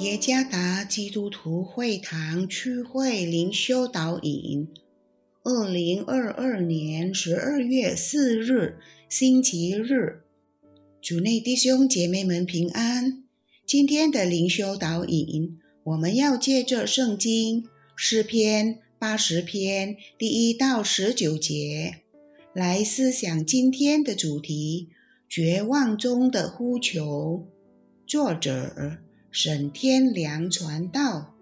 耶加达基督徒会堂区会灵修导引，二零二二年十二月四日星期日，主内弟兄姐妹们平安。今天的灵修导引，我们要借着圣经诗篇八十篇第一到十九节来思想今天的主题：绝望中的呼求。作者。沈天良传道，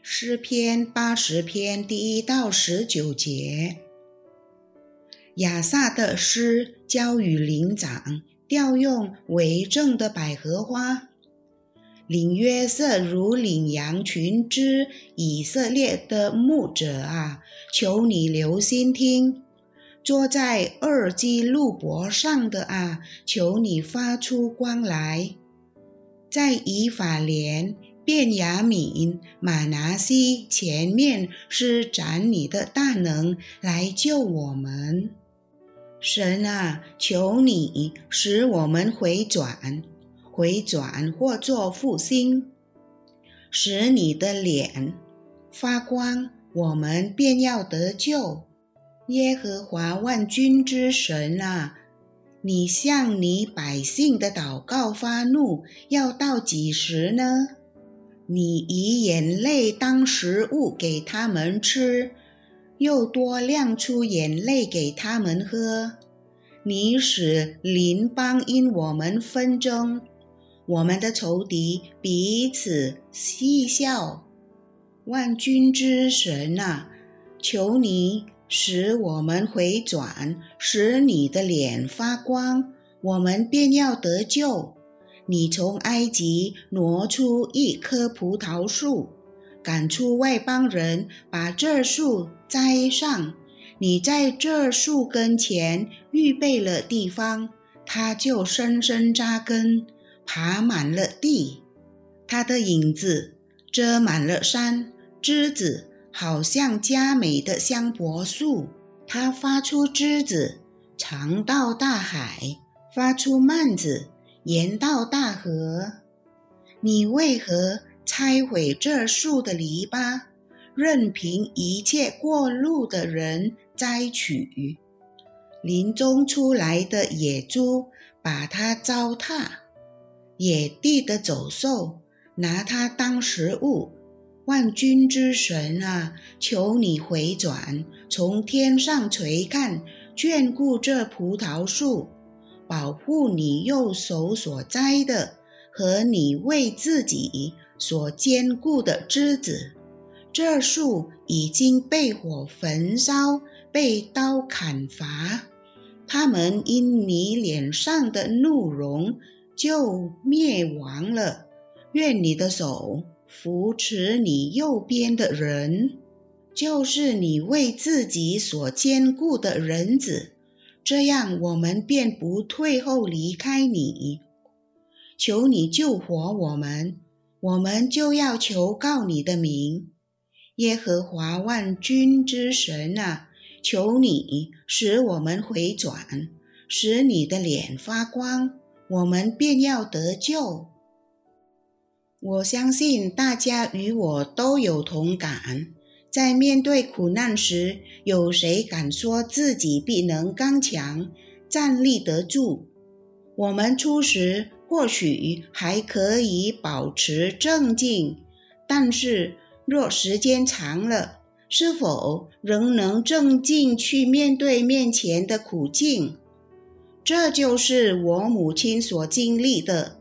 诗篇八十篇第一到十九节。亚萨的诗交与灵长，调用为正的百合花。领约瑟如领羊群之以色列的牧者啊，求你留心听；坐在二基路伯上的啊，求你发出光来。在以法莲、便雅悯、马拿西前面施展你的大能来救我们，神啊，求你使我们回转，回转或作复兴，使你的脸发光，我们便要得救。耶和华万军之神啊！你向你百姓的祷告发怒，要到几时呢？你以眼泪当食物给他们吃，又多亮出眼泪给他们喝。你使邻邦因我们纷争，我们的仇敌彼此嬉笑。万军之神啊，求你！使我们回转，使你的脸发光，我们便要得救。你从埃及挪出一棵葡萄树，赶出外邦人，把这树栽上。你在这树跟前预备了地方，它就深深扎根，爬满了地。它的影子遮满了山，枝子。好像佳美的香柏树，它发出枝子，长到大海；发出蔓子，延到大河。你为何拆毁这树的篱笆，任凭一切过路的人摘取？林中出来的野猪把它糟蹋，野地的走兽拿它当食物。万军之神啊，求你回转，从天上垂看，眷顾这葡萄树，保护你右手所摘的和你为自己所坚固的枝子。这树已经被火焚烧，被刀砍伐，他们因你脸上的怒容就灭亡了。愿你的手。扶持你右边的人，就是你为自己所坚固的人子，这样我们便不退后离开你。求你救活我们，我们就要求告你的名，耶和华万军之神啊！求你使我们回转，使你的脸发光，我们便要得救。我相信大家与我都有同感，在面对苦难时，有谁敢说自己必能刚强站立得住？我们初时或许还可以保持镇静，但是若时间长了，是否仍能镇静去面对面前的苦境？这就是我母亲所经历的。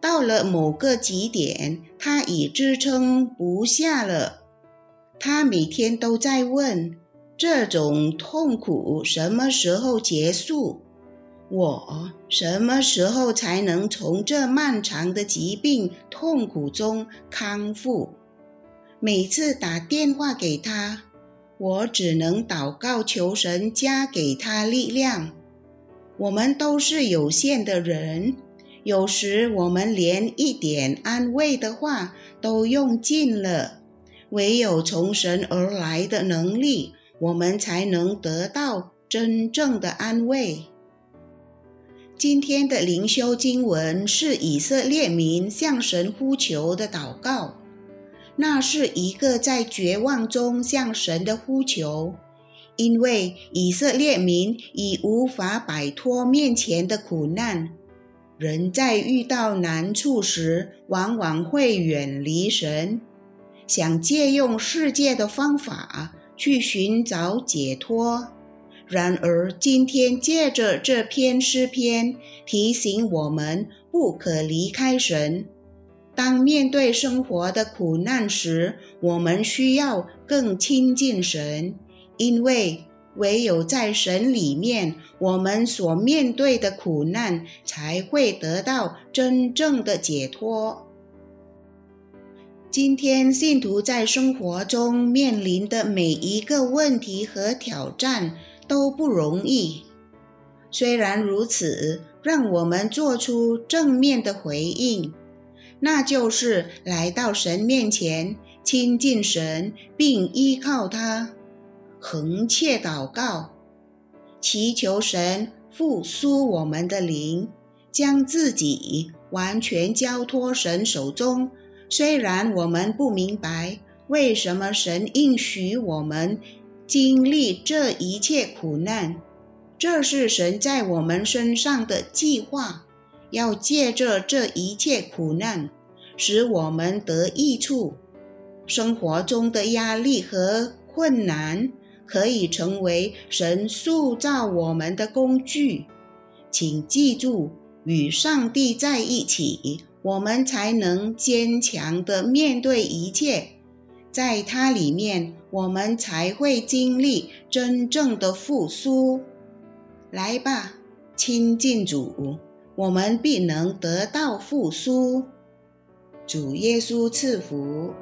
到了某个极点，他已支撑不下了。他每天都在问：这种痛苦什么时候结束？我什么时候才能从这漫长的疾病痛苦中康复？每次打电话给他，我只能祷告求神加给他力量。我们都是有限的人。有时我们连一点安慰的话都用尽了，唯有从神而来的能力，我们才能得到真正的安慰。今天的灵修经文是以色列民向神呼求的祷告，那是一个在绝望中向神的呼求，因为以色列民已无法摆脱面前的苦难。人在遇到难处时，往往会远离神，想借用世界的方法去寻找解脱。然而，今天借着这篇诗篇提醒我们，不可离开神。当面对生活的苦难时，我们需要更亲近神，因为唯有在神里面，我们所面对的苦难才会得到真正的解脱。今天，信徒在生活中面临的每一个问题和挑战。都不容易。虽然如此，让我们做出正面的回应，那就是来到神面前，亲近神，并依靠他，横切祷告，祈求神复苏我们的灵，将自己完全交托神手中。虽然我们不明白为什么神应许我们。经历这一切苦难，这是神在我们身上的计划，要借着这一切苦难，使我们得益处。生活中的压力和困难可以成为神塑造我们的工具。请记住，与上帝在一起，我们才能坚强地面对一切。在它里面，我们才会经历真正的复苏。来吧，亲近主，我们必能得到复苏。主耶稣赐福。